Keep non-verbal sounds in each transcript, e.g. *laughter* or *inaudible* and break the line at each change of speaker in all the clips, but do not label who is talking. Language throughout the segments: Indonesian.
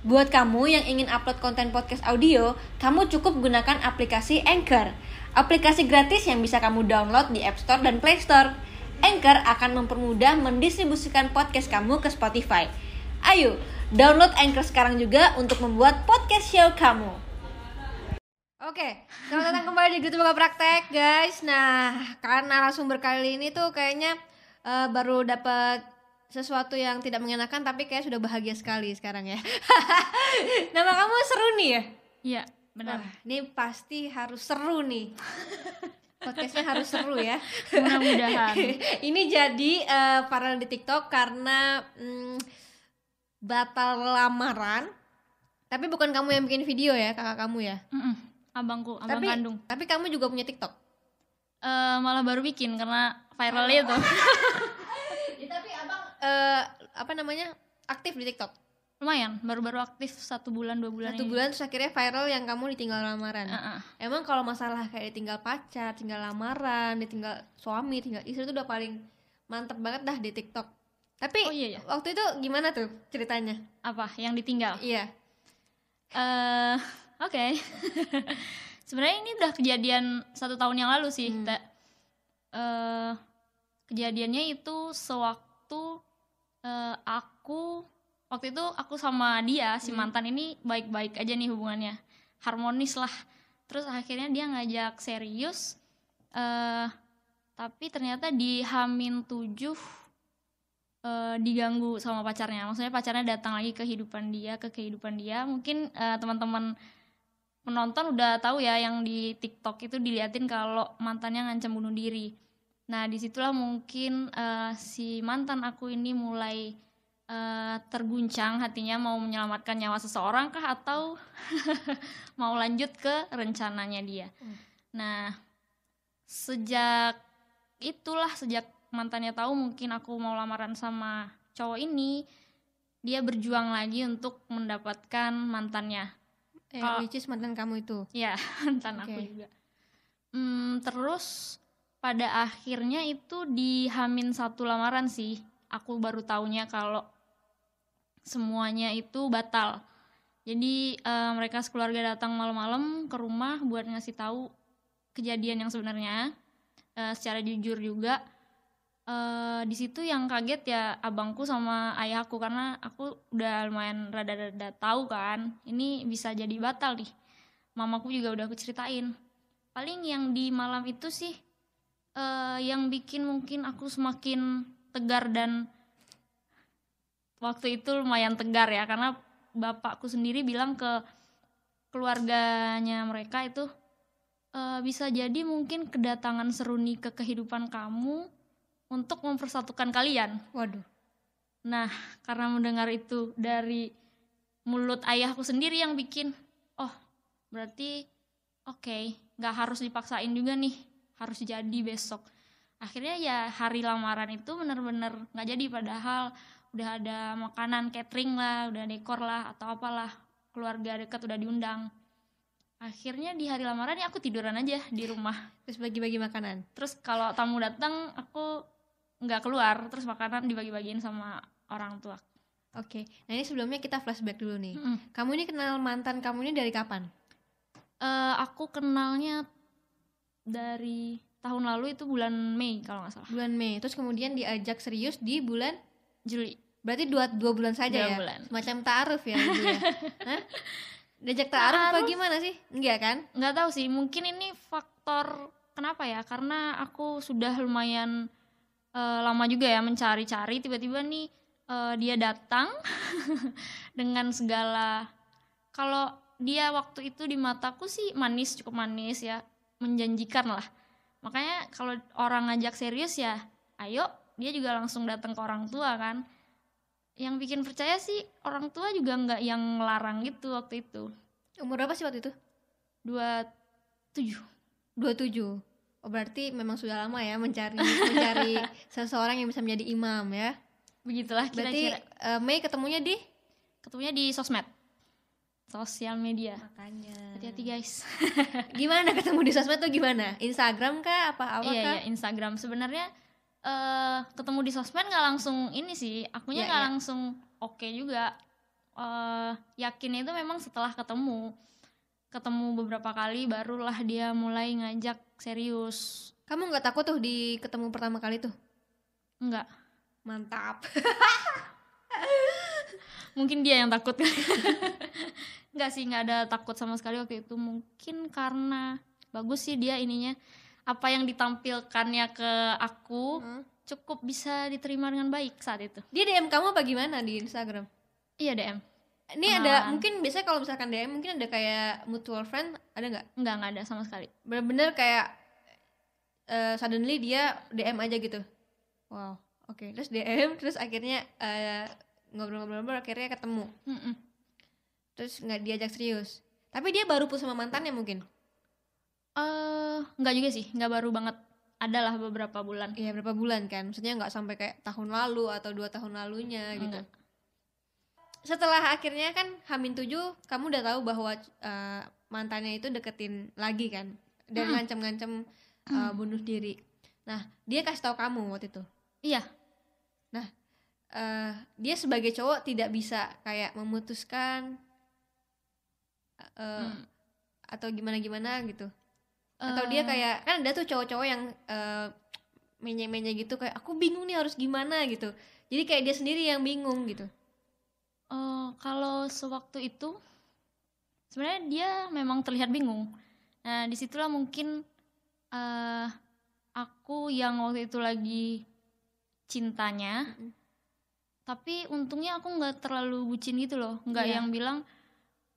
Buat kamu yang ingin upload konten podcast audio, kamu cukup gunakan aplikasi Anchor. Aplikasi gratis yang bisa kamu download di App Store dan Play Store. Anchor akan mempermudah mendistribusikan podcast kamu ke Spotify. Ayo, download Anchor sekarang juga untuk membuat podcast show kamu. Oke, selamat datang kembali di Gitu Buka Praktek, guys. Nah, karena narasumber kali ini tuh kayaknya eh, baru dapat sesuatu yang tidak mengenakan tapi kayak sudah bahagia sekali sekarang ya. *laughs* Nama kamu seru nih ya?
Iya, benar.
Wah, ini pasti harus seru nih. Podcastnya harus seru ya.
Mudah-mudahan. *laughs*
ini jadi eh, viral di TikTok karena mm, batal lamaran. Tapi bukan kamu yang bikin video ya, kakak kamu ya.
Mm-mm, Abangku, abang
tapi
kandung.
tapi kamu juga punya TikTok.
Eh, malah baru bikin karena viral itu. *laughs*
Eh, apa namanya aktif di TikTok.
Lumayan, baru-baru aktif satu bulan dua bulan
Satu
ini.
bulan terus akhirnya viral yang kamu ditinggal lamaran.
Heeh.
Emang kalau masalah kayak ditinggal pacar, tinggal lamaran, ditinggal suami, tinggal istri itu udah paling mantep banget dah di TikTok. Tapi
Oh iya ya.
waktu itu gimana tuh ceritanya?
Apa? Yang ditinggal?
Iya.
Eh, oke. *laughs* Sebenarnya ini udah kejadian satu tahun yang lalu sih.
Hmm.
Eh, kejadiannya itu sewaktu eh, aku waktu itu aku sama dia si
Hmm.
mantan ini baik-baik aja nih hubungannya, harmonis lah. Terus akhirnya dia ngajak serius, eh tapi ternyata di Hamin 7 eh, diganggu sama pacarnya. Maksudnya pacarnya datang lagi ke kehidupan dia, ke kehidupan dia. Mungkin eh, teman-teman penonton udah tahu ya yang di TikTok itu diliatin kalau mantannya ngancam bunuh diri. Nah, di situlah mungkin eh, si mantan aku ini mulai eh, terguncang hatinya mau menyelamatkan nyawa seseorang kah atau *laughs* mau lanjut ke rencananya dia.
Hmm.
Nah, sejak itulah sejak mantannya tahu mungkin aku mau lamaran sama cowok ini, dia berjuang lagi untuk mendapatkan mantannya.
Eh,
Kalau-
which is mantan kamu itu.
Ya, *laughs* mantan aku
Oke.
juga. Hmm, terus pada akhirnya itu di Hamin satu lamaran sih, aku baru taunya kalau semuanya itu batal. Jadi eh, mereka sekeluarga datang malam-malam ke rumah buat ngasih tahu kejadian yang sebenarnya eh, secara jujur juga. Eh, di situ yang kaget ya abangku sama ayahku karena aku udah lumayan rada-rada tahu kan ini bisa jadi batal nih mamaku juga udah aku ceritain paling yang di malam itu sih eh, yang bikin mungkin aku semakin tegar dan waktu itu lumayan tegar ya karena bapakku sendiri bilang ke keluarganya mereka itu eh, bisa jadi mungkin kedatangan seruni ke kehidupan kamu untuk mempersatukan kalian
Waduh.
Nah, karena mendengar itu dari mulut ayahku sendiri yang bikin, oh berarti oke, nggak harus dipaksain juga nih, harus jadi besok. Akhirnya ya hari lamaran itu bener-bener nggak jadi padahal udah ada makanan catering lah, udah dekor lah atau apalah keluarga dekat udah diundang. Akhirnya di hari lamaran ya aku tiduran aja di rumah.
Terus bagi-bagi makanan.
Terus kalau tamu datang aku nggak keluar, terus makanan dibagi-bagiin sama orang tua.
Oke. Nah, ini sebelumnya kita flashback dulu nih.
Mm-mm.
Kamu ini kenal mantan kamu ini dari kapan?
Eh, aku kenalnya dari tahun lalu itu bulan Mei kalau nggak salah.
Bulan Mei. Terus kemudian diajak serius di bulan
Juli.
berarti dua dua bulan saja
Dua
ya.
bulan.
Semacam taaruf ya ya. *laughs* Hah? Diajak taaruf apa
Ta'aruf?
gimana sih? Enggak kan?
Nggak tahu sih, mungkin ini faktor kenapa ya? Karena aku sudah lumayan eh, lama juga ya mencari-cari. Tiba-tiba nih eh, dia datang *laughs* dengan segala kalau dia waktu itu di mataku sih manis cukup manis ya menjanjikan lah. Makanya kalau orang ngajak serius ya ayo dia juga langsung datang ke orang tua kan. Yang bikin percaya sih orang tua juga nggak yang ngelarang gitu waktu itu.
Umur berapa sih waktu itu?
dua tujuh.
27. Oh, berarti memang sudah lama ya mencari mencari *laughs* seseorang yang bisa menjadi imam ya.
begitulah
Berarti
kira-kira.
eh, Mei ketemunya di?
Ketemunya di sosmed sosial media
makanya.
hati-hati guys *laughs*
Gimana ketemu di sosmed tuh gimana? Instagram kah apa apa
iya
kah?
iya Instagram sebenarnya eh ketemu di sosmed nggak langsung ini sih akunya
Iya,
nggak
iya.
langsung oke juga eh yakinnya itu memang setelah ketemu ketemu beberapa kali barulah dia mulai ngajak serius
Kamu nggak takut tuh di ketemu pertama kali tuh?
enggak
Mantap. *laughs*
mungkin dia yang takut *laughs* nggak sih nggak ada takut sama sekali waktu itu mungkin karena bagus sih dia ininya apa yang ditampilkannya ke aku
Hmm.
cukup bisa diterima dengan baik saat itu
Dia DM kamu apa gimana di Instagram?
iya DM
Ini ada
Kenalan.
mungkin biasanya kalau misalkan DM mungkin ada kayak mutual friend ada nggak?
nggak nggak ada sama sekali
Bener-bener kayak eh, suddenly dia DM aja gitu. Wow. Oke. Terus DM terus akhirnya eh, ngobrol-ngobrol akhirnya ketemu.
Mm-mm.
Terus nggak diajak serius. Tapi dia baru putus sama mantannya mungkin.
eh nggak juga sih nggak baru banget adalah beberapa bulan
Iya berapa bulan kan? Maksudnya nggak sampai kayak tahun lalu atau dua tahun lalunya gitu.
Enggak.
Setelah akhirnya kan Hamin 7 kamu udah tahu bahwa eh, mantannya itu deketin lagi kan dan
Hmm.
ngancem-ngancem eh, bunuh diri. Nah dia kasih tahu kamu waktu itu.
iya
eh, dia sebagai cowok tidak bisa kayak memutuskan eh,
Hmm.
atau gimana gimana gitu. Atau dia
Eh,
kayak kan ada tuh cowok-cowok yang eh, menye-menye gitu kayak aku bingung nih harus gimana gitu. Jadi kayak dia sendiri yang bingung gitu.
Eh, kalau sewaktu itu sebenarnya dia memang terlihat bingung. Nah di situlah mungkin eh aku yang waktu itu lagi cintanya,
Mm-mm.
tapi untungnya aku nggak terlalu bucin gitu loh, nggak
Iya.
yang bilang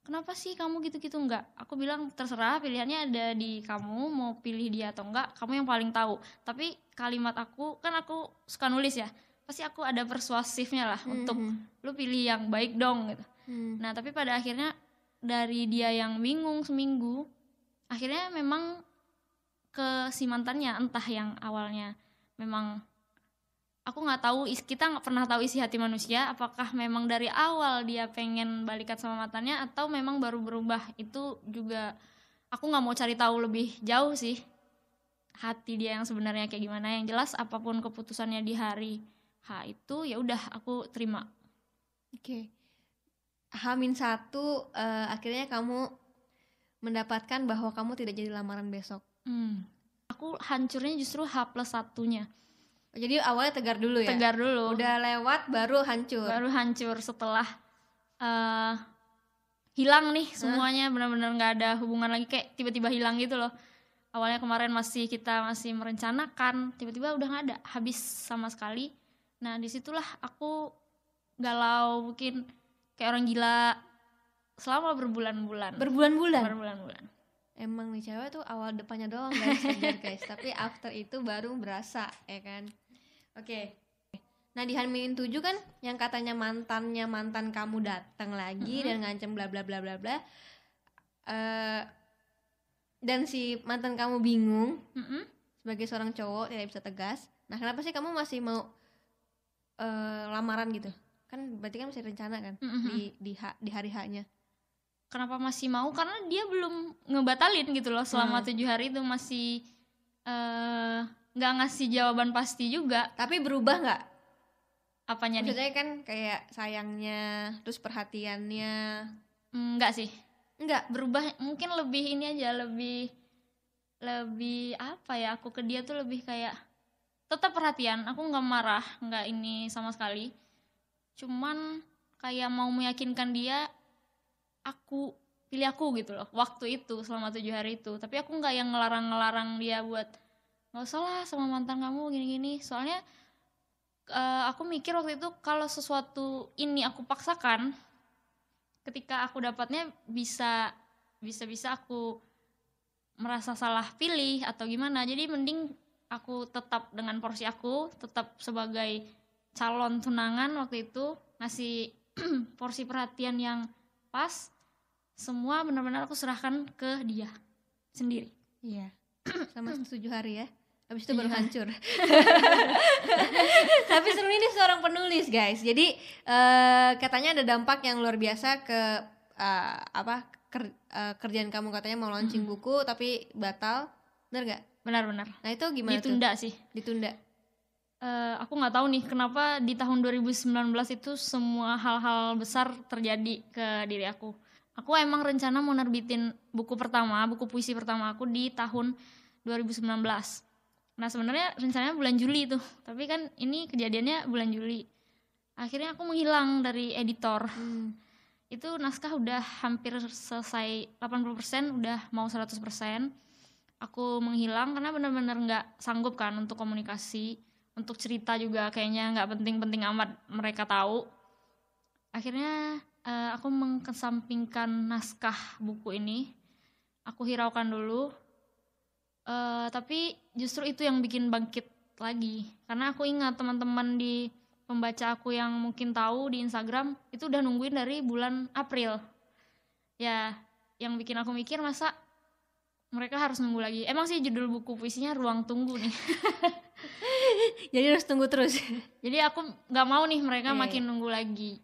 kenapa sih kamu gitu-gitu nggak. Aku bilang terserah pilihannya ada di kamu mau pilih dia atau enggak, kamu yang paling tahu. Tapi kalimat aku kan aku suka nulis ya, pasti aku ada persuasifnya lah untuk
Mhm.
lu pilih yang baik dong gitu.
Hmm.
Nah, tapi pada akhirnya dari dia yang bingung seminggu, akhirnya memang ke si mantannya entah yang awalnya memang aku nggak tahu is kita nggak pernah tahu isi hati manusia apakah memang dari awal dia pengen balikan sama mantannya atau memang baru berubah itu juga aku nggak mau cari tahu lebih jauh sih hati dia yang sebenarnya kayak gimana yang jelas apa pun keputusannya di hari H itu ya udah aku terima
Oke. Hamin satu eh, akhirnya kamu mendapatkan bahwa kamu tidak jadi lamaran besok.
Hmm. Aku hancurnya justru H plus satunya.
Jadi awalnya tegar dulu ya.
Tegar dulu.
Udah lewat baru hancur.
Baru hancur setelah eh hilang nih semuanya benar-benar nggak ada hubungan lagi kayak tiba-tiba hilang gitu loh. Awalnya kemarin masih kita masih merencanakan, tiba-tiba udah nggak ada, habis sama sekali. Nah di situlah aku galau mungkin kayak orang gila selama berbulan-bulan.
Berbulan-bulan.
Berbulan-bulan.
Emang nih cewek tuh awal depannya doang guys, guys. Tapi after itu baru berasa, ya kan? Oke. Nah di Hamin 7 kan yang katanya mantannya mantan kamu datang lagi dan ngancem bla bla bla bla bla. Eh, dan si mantan kamu bingung
Mm-mm.
sebagai seorang cowok tidak bisa tegas. Nah kenapa sih kamu masih mau eh, lamaran gitu? Kan berarti kan masih rencana kan
Mm-mm.
di di ha- di hari haknya.
kenapa masih mau karena dia belum ngebatalin gitu loh selama
Hmm.
tujuh hari itu masih eh, nggak ngasih jawaban pasti juga.
Tapi berubah nggak?
apanya nih?
Maksudnya kan kayak sayangnya, terus perhatiannya,
nggak sih.
Enggak
berubah mungkin lebih ini aja lebih lebih apa ya aku ke dia tuh lebih kayak tetap perhatian. Aku nggak marah nggak ini sama sekali. Cuman kayak mau meyakinkan dia aku pilih aku gitu loh. Waktu itu selama tujuh hari itu. Tapi aku nggak yang ngelarang-ngelarang dia buat nggak usah lah sama mantan kamu gini-gini soalnya eh, aku mikir waktu itu kalau sesuatu ini aku paksakan ketika aku dapatnya bisa bisa bisa aku merasa salah pilih atau gimana jadi mending aku tetap dengan porsi aku tetap sebagai calon tunangan waktu itu ngasih *clears throat* porsi perhatian yang pas semua benar-benar aku serahkan ke dia sendiri
Iya. Sama tujuh hari ya. Habis itu baru
Iya.
hancur. *laughs* Tapi seru ini seorang penulis guys. Jadi eh, katanya ada dampak yang luar biasa ke eh, apa ker- eh, kerjaan kamu katanya mau launching buku tapi batal. Bener nggak?
benar-benar
Nah itu gimana tuh?
ditunda sih
Ditunda.
eh, aku nggak tahu nih kenapa di tahun 2019 itu semua hal-hal besar terjadi ke diri aku. Aku emang rencana mau nerbitin buku pertama, buku puisi pertama aku di tahun 2019. Nah sebenarnya rencananya bulan Juli tuh, tapi kan ini kejadiannya bulan Juli. Akhirnya aku menghilang dari editor.
Hmm.
Itu naskah udah hampir selesai 80%, udah mau 100%. Aku menghilang karena benar-benar nggak sanggup kan untuk komunikasi, untuk cerita juga kayaknya nggak penting-penting amat mereka tahu. Akhirnya eh, aku mengkesampingkan naskah buku ini. Aku hiraukan dulu. Eh, tapi justru itu yang bikin bangkit lagi. Karena aku ingat teman-teman di pembaca aku yang mungkin tahu di Instagram itu udah nungguin dari bulan April. Ya, yang bikin aku mikir masa mereka harus nunggu lagi. Emang sih judul buku puisinya Ruang Tunggu nih. *laughs*
Jadi harus tunggu terus. *laughs*
Jadi aku nggak mau nih mereka
Iya,
makin nunggu lagi.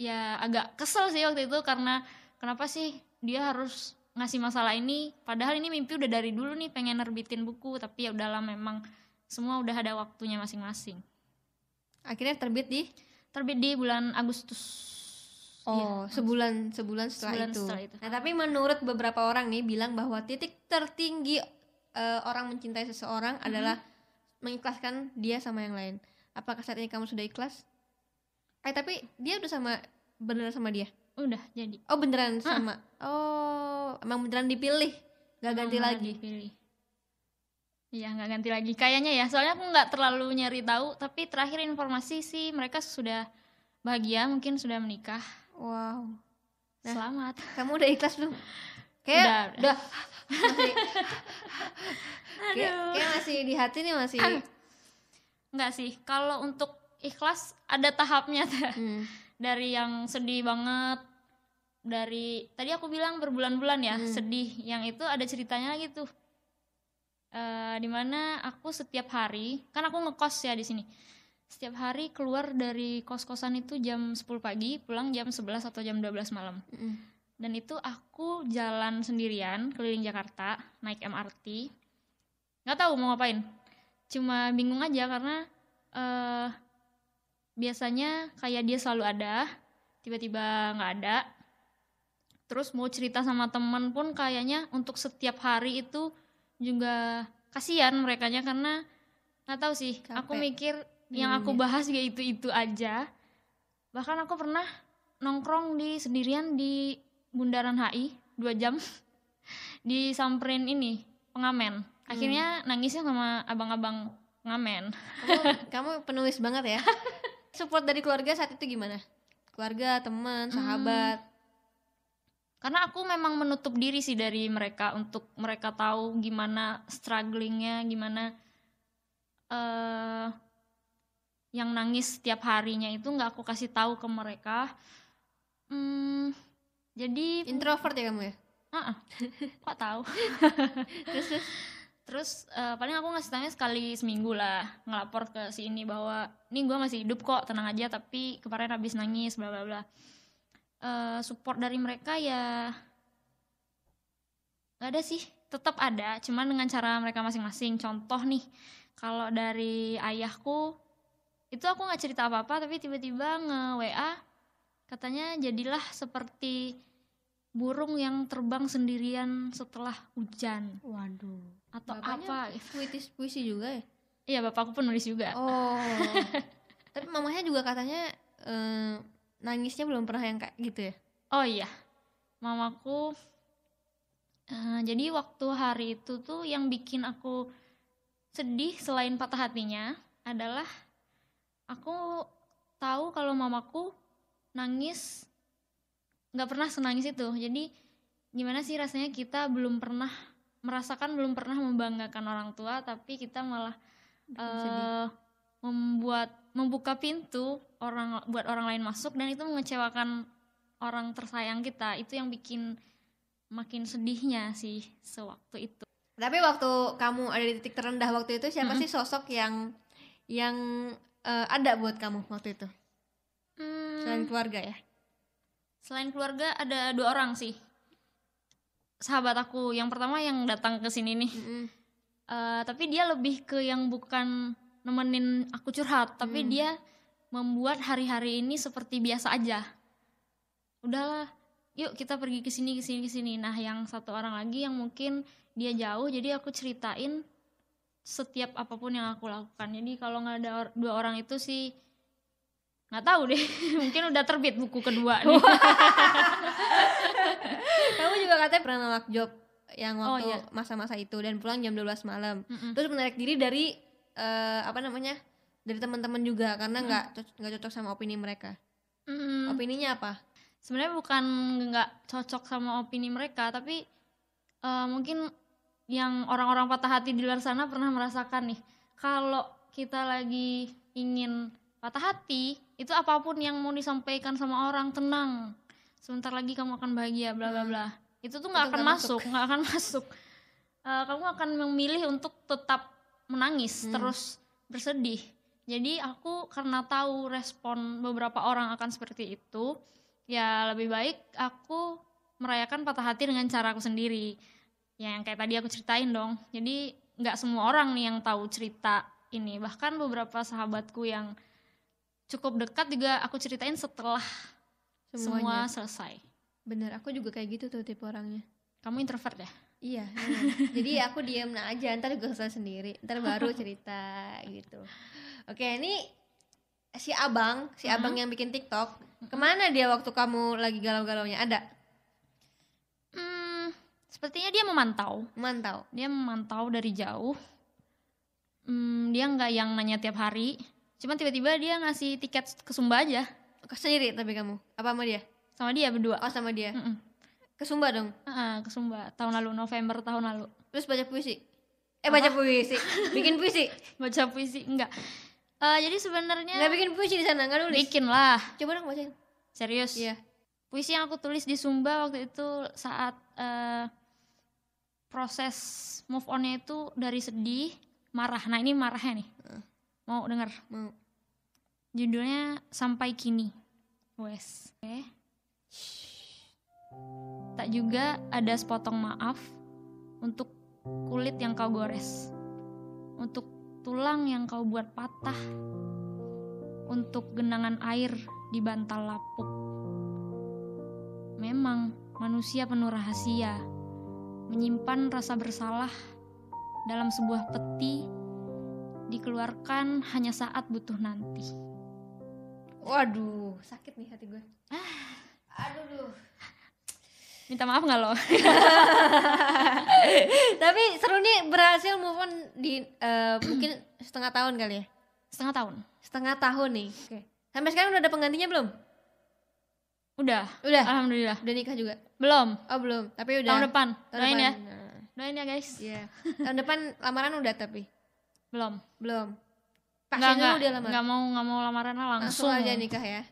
Ya agak kesel sih waktu itu karena kenapa sih dia harus ngasih masalah ini padahal ini mimpi udah dari dulu nih pengen nerbitin buku tapi ya udahlah memang semua udah ada waktunya masing-masing.
Akhirnya terbit di
Terbit di bulan Agustus.
Oh,
Iya,
sebulan sebulan setelah
Sebulan
itu.
setelah itu.
Nah, tapi menurut beberapa orang nih bilang bahwa titik tertinggi eh, orang mencintai seseorang
Mm-hmm.
adalah mengikhlaskan dia sama yang lain. Apakah saat ini kamu sudah ikhlas? Eh, tapi dia udah sama beneran sama dia.
Udah jadi.
Oh, beneran sama. Oh, emang beneran dipilih. Gak ganti
Emang
lagi.
dipilih. Iya nggak ganti lagi kayaknya ya soalnya aku nggak terlalu nyari tahu tapi terakhir informasi sih mereka sudah bahagia mungkin sudah menikah
Wow. Nah.
selamat
Kamu udah ikhlas belum? *laughs* Kayak
Udah,
udah. masih *laughs* kayak, kayak masih di hati nih masih.
nggak sih kalau untuk ikhlas ada tahapnya *laughs*
Hmm.
dari yang sedih banget dari tadi aku bilang berbulan-bulan ya
Hmm.
sedih. Yang itu ada ceritanya lagi tuh. Eh di mana aku setiap hari kan aku ngekos ya di sini. Setiap hari keluar dari kos-kosan itu jam 10 pagi pulang jam 11 atau jam 12 malam.
Mm-mm.
dan itu aku jalan sendirian keliling Jakarta naik MRT nggak tahu mau ngapain. Cuma bingung aja karena eh biasanya kayak dia selalu ada tiba-tiba nggak ada terus mau cerita sama teman pun kayaknya untuk setiap hari itu juga kasihan merekanya karena nggak tahu sih aku
Capek
mikir yang aku bahas ya itu itu aja bahkan aku pernah nongkrong di sendirian di bundaran HI dua jam *laughs* disamperin ini pengamen akhirnya nangisnya sama abang-abang pengamen
Kamu *laughs* kamu penulis banget ya. *laughs* Support dari keluarga saat itu gimana? Keluarga, teman, sahabat.
Karena aku memang menutup diri sih dari mereka untuk mereka tahu gimana strugglingnya gimana eh yang nangis setiap harinya itu nggak aku kasih tahu ke mereka hmm, jadi
Introvert ya kamu ya?
ah, ah. *laughs* kok tahu *laughs*
Terus terus
terus eh, paling aku ngasih tanya sekali seminggu lah ngelapor ke si ini bahwa ini gue masih hidup kok tenang aja tapi kemarin habis nangis bla bla bla Eh, support dari mereka ya nggak ada sih tetap ada cuman dengan cara mereka masing-masing contoh nih kalau dari ayahku itu aku nggak cerita apa-apa tapi tiba-tiba nge WA katanya jadilah seperti burung yang terbang sendirian setelah hujan
waduh.
atau
Bapaknya
apa
Puitis puisi juga ya?
iya bapakku penulis juga
Oh. *laughs* Tapi mamanya juga katanya eh, nangisnya belum pernah yang kayak gitu ya?
oh iya mamaku eh, jadi waktu hari itu tuh yang bikin aku sedih selain patah hatinya adalah aku tahu kalau mamaku nangis nggak pernah senangis itu jadi gimana sih rasanya kita belum pernah merasakan belum pernah membanggakan orang tua tapi kita malah
Bikin sedih.
eh membuat membuka pintu orang buat orang lain masuk dan itu mengecewakan orang tersayang kita itu yang bikin makin sedihnya sih sewaktu itu
Tapi waktu kamu ada di titik terendah waktu itu siapa sih sosok yang yang eh, ada buat kamu waktu itu?
Hmm,
Selain keluarga ya?
selain keluarga ada dua orang sih sahabat aku yang pertama yang datang ke sini nih
Mm-mm.
Eh, tapi dia lebih ke yang bukan nemenin aku curhat tapi
Hmm.
dia membuat hari-hari ini seperti biasa aja udahlah yuk kita pergi ke sini ke sini ke sini nah yang satu orang lagi yang mungkin dia jauh jadi aku ceritain setiap apa pun yang aku lakukan jadi kalau nggak ada or- dua orang itu sih nggak tahu deh *laughs* mungkin udah terbit buku kedua nih *laughs*
Kamu juga katanya pernah nolak job yang
Oh,
waktu
iya.
masa-masa itu dan pulang jam 12 malam.
Mm-mm.
Terus menarik diri dari eh, apa namanya? Dari teman-teman juga karena nggak co- nggak cocok sama opini mereka.
Mm-mm.
Opininya apa?
sebenarnya bukan nggak cocok sama opini mereka tapi eh, mungkin yang orang-orang patah hati di luar sana pernah merasakan nih kalau kita lagi ingin patah hati itu apa pun yang mau disampaikan sama orang tenang sebentar lagi kamu akan bahagia bla bla bla itu tuh nggak akan masuk nggak akan *laughs* masuk Eh, kamu akan memilih untuk tetap menangis
Hmm.
terus bersedih jadi aku karena tahu respon beberapa orang akan seperti itu ya lebih baik aku merayakan patah hati dengan cara aku sendiri ya yang kayak tadi aku ceritain dong jadi nggak semua orang nih yang tahu cerita ini bahkan beberapa sahabatku yang cukup dekat juga aku ceritain setelah semua
Semuanya.
selesai
Bener, aku juga kayak gitu tuh tipe orangnya.
kamu introvert ya
Iya. memang. Jadi *laughs* aku diam aja, ntar juga selesai sendiri, ntar baru *laughs* cerita gitu. Oke, ini si abang, si abang yang bikin TikTok, ke mana dia waktu kamu lagi galau-galaunya? Ada?
hmm, sepertinya dia memantau
Mantau.
dia memantau dari jauh Hmm, dia nggak yang nanya tiap hari cuman tiba-tiba dia ngasih tiket ke Sumba aja
sendiri tapi kamu? Apa sama dia?
sama dia berdua
Oh sama dia.
Mm-mm.
Ke Sumba dong.
Ah, ke Sumba. Tahun lalu November tahun lalu.
Terus baca puisi. Eh baca puisi, bikin puisi. *laughs*
baca puisi enggak. Eh, jadi sebenarnya
Nggak bikin puisi di sana, nggak nulis.
bikin lah.
Coba dong bacain.
serius?
Iya.
puisi yang aku tulis di Sumba waktu itu saat eh, proses move onnya itu dari sedih marah. Nah ini marahnya nih. Mau denger?
Mau.
judulnya sampai kini. Wes. Oke tak juga ada sepotong maaf untuk kulit yang kau gores untuk tulang yang kau buat patah untuk genangan air di bantal lapuk memang manusia penuh rahasia menyimpan rasa bersalah dalam sebuah peti dikeluarkan hanya saat butuh nanti
Waduh, sakit nih hati gue. Aduh, duh.
Minta maaf nggak lo *laughs*
Tapi seru nih berhasil move on di eh, mungkin *clears throat* setengah tahun kali ya.
setengah tahun
Setengah tahun nih. Oke. Sampai sekarang udah ada penggantinya belum?
udah
Udah.
alhamdulillah
Udah nikah juga?
belum
Oh belum. Tapi udah.
tahun depan
Tahun
doain
depan.
ya
Nah,
doain ya guys
Iya. tahun depan lamaran udah tapi
belum
belum.
nggak
dulu dia lamar.
nggak mau nggak mau lamaran
Langsung
langsung,
aja nikah ya.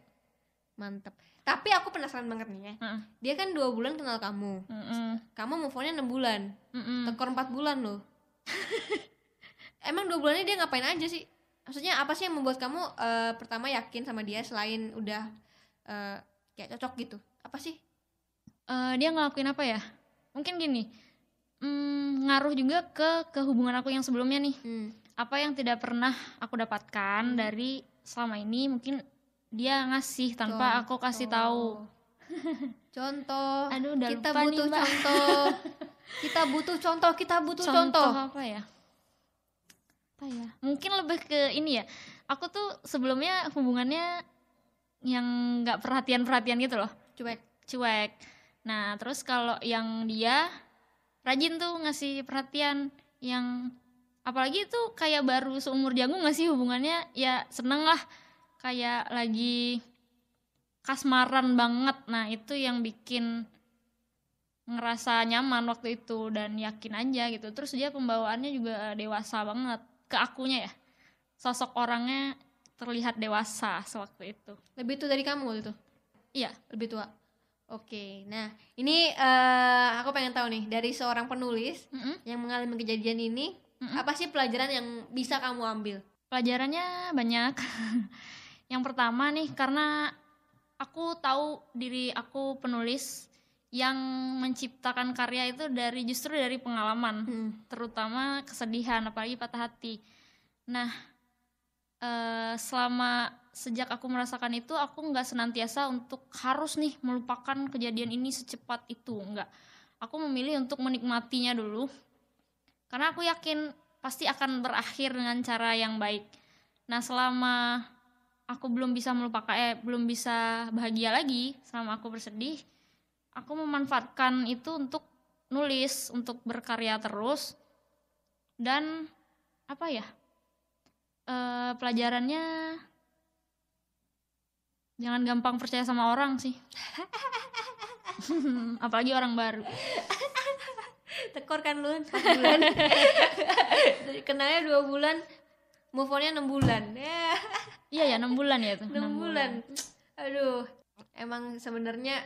Mantap. Tapi aku penasaran banget nih ya.
Heeh.
Dia kan dua bulan kenal kamu.
Mm-mm.
Kamu move onnya enam bulan.
Mm-mm.
Tekor empat bulan loh. *laughs* Emang dua bulannya dia ngapain aja sih? Maksudnya apa sih yang membuat kamu eh, pertama yakin sama dia selain udah eh, kayak cocok gitu? Apa sih?
Eh, dia ngelakuin apa ya mungkin gini mm, ngaruh juga ke ke hubungan aku yang sebelumnya nih
Hmm.
apa yang tidak pernah aku dapatkan dari selama ini mungkin dia ngasih tanpa aku kasih tahu *laughs*
Contoh.
Aduh, udah
kita
lupa nih,
butuh
Mbak.
contoh. kita butuh contoh, kita butuh contoh.
apa ya apa ya mungkin lebih ke ini ya aku tuh sebelumnya hubungannya yang nggak perhatian perhatian gitu loh
Cuek.
cuek nah terus kalau yang dia rajin tuh ngasih perhatian yang apalagi itu kayak baru seumur jagung nggak sih hubungannya ya seneng lah kayak lagi kasmaran banget nah itu yang bikin ngerasa nyaman waktu itu dan yakin aja gitu terus dia pembawaannya juga dewasa banget ke akunya ya sosok orangnya terlihat dewasa sewaktu itu
Lebih tua dari kamu waktu itu?
iya
Lebih tua. Oke, nah ini eh, aku pengen tahu nih dari seorang penulis
Mm-mm.
yang mengalami kejadian ini,
Mm-mm.
apa sih pelajaran yang bisa kamu ambil?
Pelajarannya banyak. *laughs* yang pertama nih karena aku tahu diri aku penulis yang menciptakan karya itu dari justru dari pengalaman,
Hmm.
terutama kesedihan apalagi patah hati. Nah, eh, selama sejak aku merasakan itu aku nggak senantiasa untuk harus nih melupakan kejadian ini secepat itu nggak aku memilih untuk menikmatinya dulu karena aku yakin pasti akan berakhir dengan cara yang baik nah selama aku belum bisa melupakan eh belum bisa bahagia lagi selama aku bersedih aku memanfaatkan itu untuk nulis untuk berkarya terus dan apa ya eh, pelajarannya jangan gampang percaya sama orang sih. *laughs* Apalagi orang baru.
Tekor kan lu 4 bulan. *laughs* Kenalnya dua bulan move onnya enam bulan. ya
iya ya enam bulan ya tuh
enam bulan aduh emang sebenarnya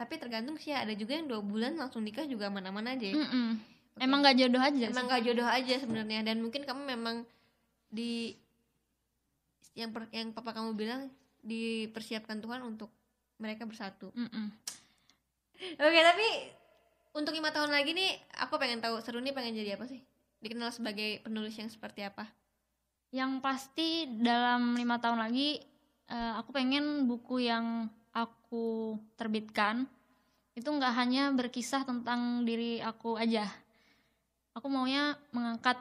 tapi tergantung sih ya, ada juga yang dua bulan langsung nikah juga aman-aman aja ya.
Mm-mm. emang gak jodoh aja
emang
sih.
gak jodoh aja sebenarnya dan mungkin kamu memang di yang per- yang papa kamu bilang dipersiapkan Tuhan untuk mereka bersatu
Mm-mm.
oke tapi untuk lima tahun lagi nih aku pengen tahu seru nih pengen jadi apa sih dikenal sebagai penulis yang seperti apa
yang pasti dalam lima tahun lagi eh, aku pengen buku yang aku terbitkan itu nggak hanya berkisah tentang diri aku aja. Aku maunya mengangkat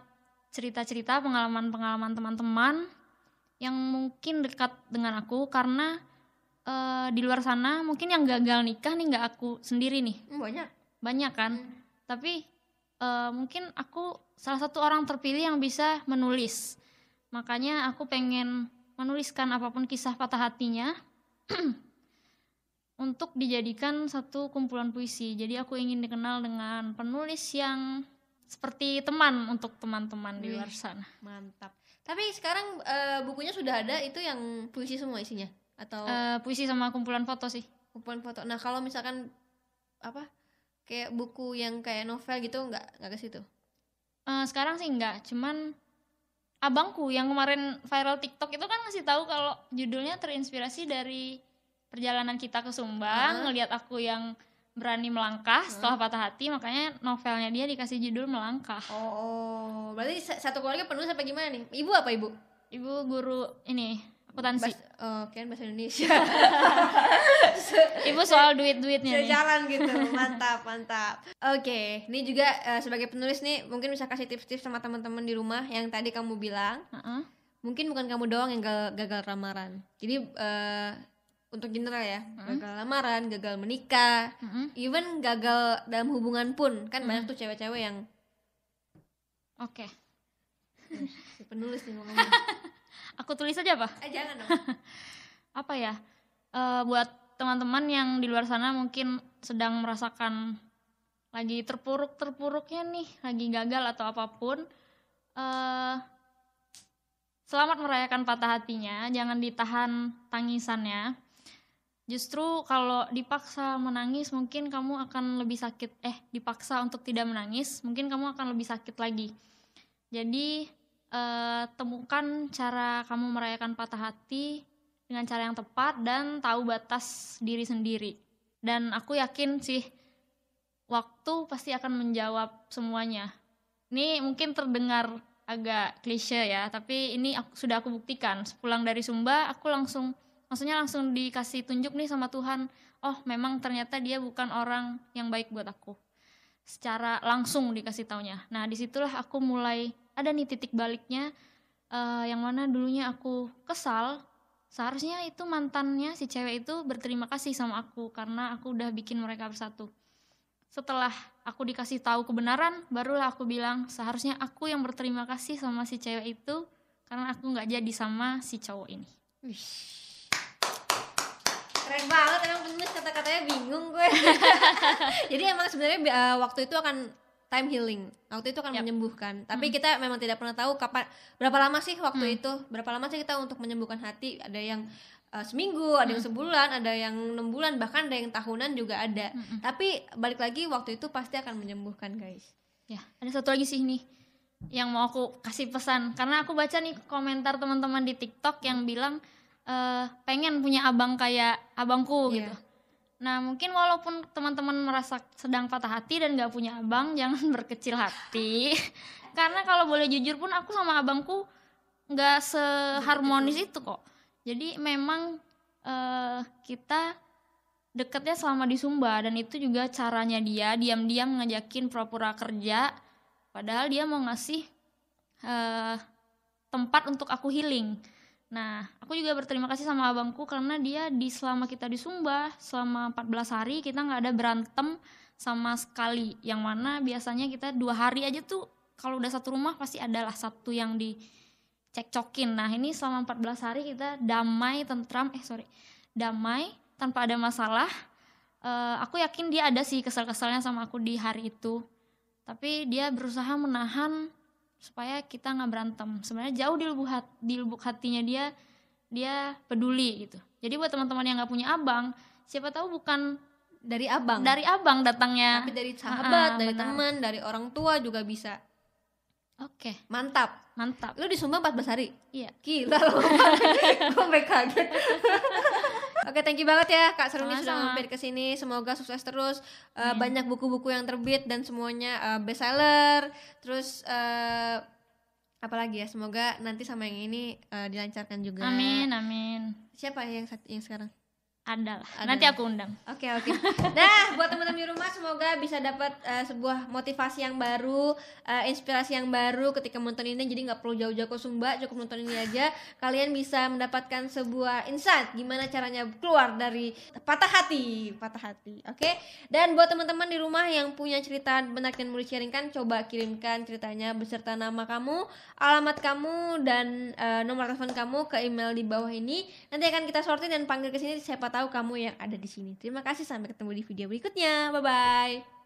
cerita-cerita pengalaman-pengalaman teman-teman yang mungkin dekat dengan aku karena eh, di luar sana mungkin yang gagal nikah nih nggak aku sendiri nih.
Hmm, banyak.
Banyak kan? Tapi eh, mungkin aku salah satu orang terpilih yang bisa menulis makanya aku pengen menuliskan apa pun kisah patah hatinya *clears throat* untuk dijadikan satu kumpulan puisi. Jadi aku ingin dikenal dengan penulis yang seperti teman untuk teman-teman di luar sana.
mantap. Tapi sekarang eh, bukunya sudah ada itu yang puisi semua isinya? Atau
Eh, puisi sama kumpulan foto sih.
kumpulan foto. Nah kalau misalkan apa kayak buku yang kayak novel gitu nggak nggak ke situ?
Eh, sekarang sih enggak, cuman abangku yang kemarin viral TikTok itu kan ngasih tahu kalau judulnya terinspirasi dari perjalanan kita ke Sumbang,
Heeh.
ngelihat aku yang berani melangkah setelah patah hati, makanya novelnya dia dikasih judul Melangkah.
oh, oh. berarti sa- satu keluarga penulis apa gimana nih ibu apa ibu
Ibu guru ini akuntansi.
Bas, oh, kirain bahasa Indonesia
Ibu soal duit-duitnya nih.
jalan gitu mantap mantap oke ini juga eh, sebagai penulis nih mungkin bisa kasih tips-tips sama teman-teman di rumah yang tadi kamu bilang
Heeh.
mungkin bukan kamu doang yang gagal, gagal lamaran jadi eh, untuk general ya gagal lamaran gagal menikah
Heeh.
even gagal dalam hubungan pun kan banyak tuh cewek-cewek yang
Oke.
si penulis nih ngomongnya *laughs*
Aku tulis aja apa?
eh jangan dong. *laughs*
Apa ya? Eh, buat teman-teman yang di luar sana mungkin sedang merasakan lagi terpuruk terpuruknya nih lagi gagal atau apa pun eh selamat merayakan patah hatinya jangan ditahan tangisannya. Justru kalau dipaksa menangis mungkin kamu akan lebih sakit eh dipaksa untuk tidak menangis mungkin kamu akan lebih sakit lagi. Jadi eh, temukan cara kamu merayakan patah hati dengan cara yang tepat dan tahu batas diri sendiri. Dan aku yakin sih waktu pasti akan menjawab semuanya. Ini mungkin terdengar agak klise ya, tapi ini aku, sudah aku buktikan. Sepulang dari Sumba, aku langsung maksudnya langsung dikasih tunjuk nih sama Tuhan. Oh, memang ternyata dia bukan orang yang baik buat aku. Secara langsung dikasih taunya. Nah, di situlah aku mulai ada nih titik baliknya eh, yang mana dulunya aku kesal seharusnya itu mantannya si cewek itu berterima kasih sama aku karena aku udah bikin mereka bersatu. Setelah aku dikasih tahu kebenaran barulah aku bilang seharusnya aku yang berterima kasih sama si cewek itu karena aku nggak jadi sama si cowok ini.
Keren banget emang penulis kata-katanya bingung gue. *laughs* Jadi emang sebenarnya eh, waktu itu akan time healing. Waktu itu akan
Yap.
menyembuhkan. Tapi kita memang tidak pernah tahu kapan berapa lama sih waktu itu. Berapa lama sih kita untuk menyembuhkan hati? Ada yang eh, seminggu ada yang sebulan ada yang enam bulan bahkan ada yang tahunan juga ada. Tapi balik lagi waktu itu pasti akan menyembuhkan guys.
Ya ada satu lagi sih nih yang mau aku kasih pesan. Karena aku baca nih komentar teman-teman di TikTok yang bilang eh, pengen punya abang kayak abangku
Iya.
gitu Nah, mungkin walaupun teman-teman merasa sedang patah hati dan gak punya abang, *laughs* jangan berkecil hati. Karena kalau boleh jujur pun aku sama abangku nggak seharmonis itu kok. Jadi memang eh, kita deketnya selama di Sumba dan itu juga caranya dia diam-diam ngajakin pura-pura kerja. Padahal dia mau ngasih eh, tempat untuk aku healing nah aku juga berterima kasih sama abangku karena dia di selama kita di Sumba selama 14 hari kita nggak ada berantem sama sekali. Yang mana biasanya kita dua hari aja tuh kalau udah satu rumah pasti adalah satu yang dicekcokin. Nah ini selama 14 hari kita damai tentram eh sorry damai tanpa ada masalah. Eh, aku yakin dia ada sih kesel-keselnya sama aku di hari itu. Tapi dia berusaha menahan supaya kita nggak berantem. Sebenarnya jauh di lubuk hati, di lubuk hatinya dia dia peduli gitu. Jadi buat teman-teman yang nggak punya abang siapa tahu bukan
dari abang.
Dari abang datangnya.
Tapi dari
Ah,
sahabat dari
benar.
teman dari orang tua juga bisa.
Oke.
Mantap.
Mantap.
Lu di Sumba 14 hari?
Iya.
Gila loh *laughs* gue sampai kaget *laughs* Oke, thank you banget ya Kak Seruni sudah mampir ke sini. Semoga sukses terus. Eh,
Amin.
banyak buku-buku yang terbit dan semuanya eh, best seller. Terus eh apalagi ya? Semoga nanti sama yang ini eh, dilancarkan juga.
amin amin
Siapa yang yang sekarang?
Ada lah nanti aku undang
Oke oke. *laughs* Nah buat teman-teman di rumah semoga bisa dapat eh, sebuah motivasi yang baru, eh, inspirasi yang baru ketika menonton ini. Jadi nggak perlu jauh-jauh ke Sumba, cukup nonton ini aja. Kalian bisa mendapatkan sebuah insight gimana caranya keluar dari patah hati, patah hati. Oke. Dan buat teman-teman di rumah yang punya cerita menarik dan mau di-sharingkan, coba kirimkan ceritanya beserta nama kamu, alamat kamu dan eh, nomor telepon kamu ke email di bawah ini. Nanti akan kita sortir dan panggil ke sini siapa tahu kamu yang ada di sini. Terima kasih sampai ketemu di video berikutnya. Bye bye.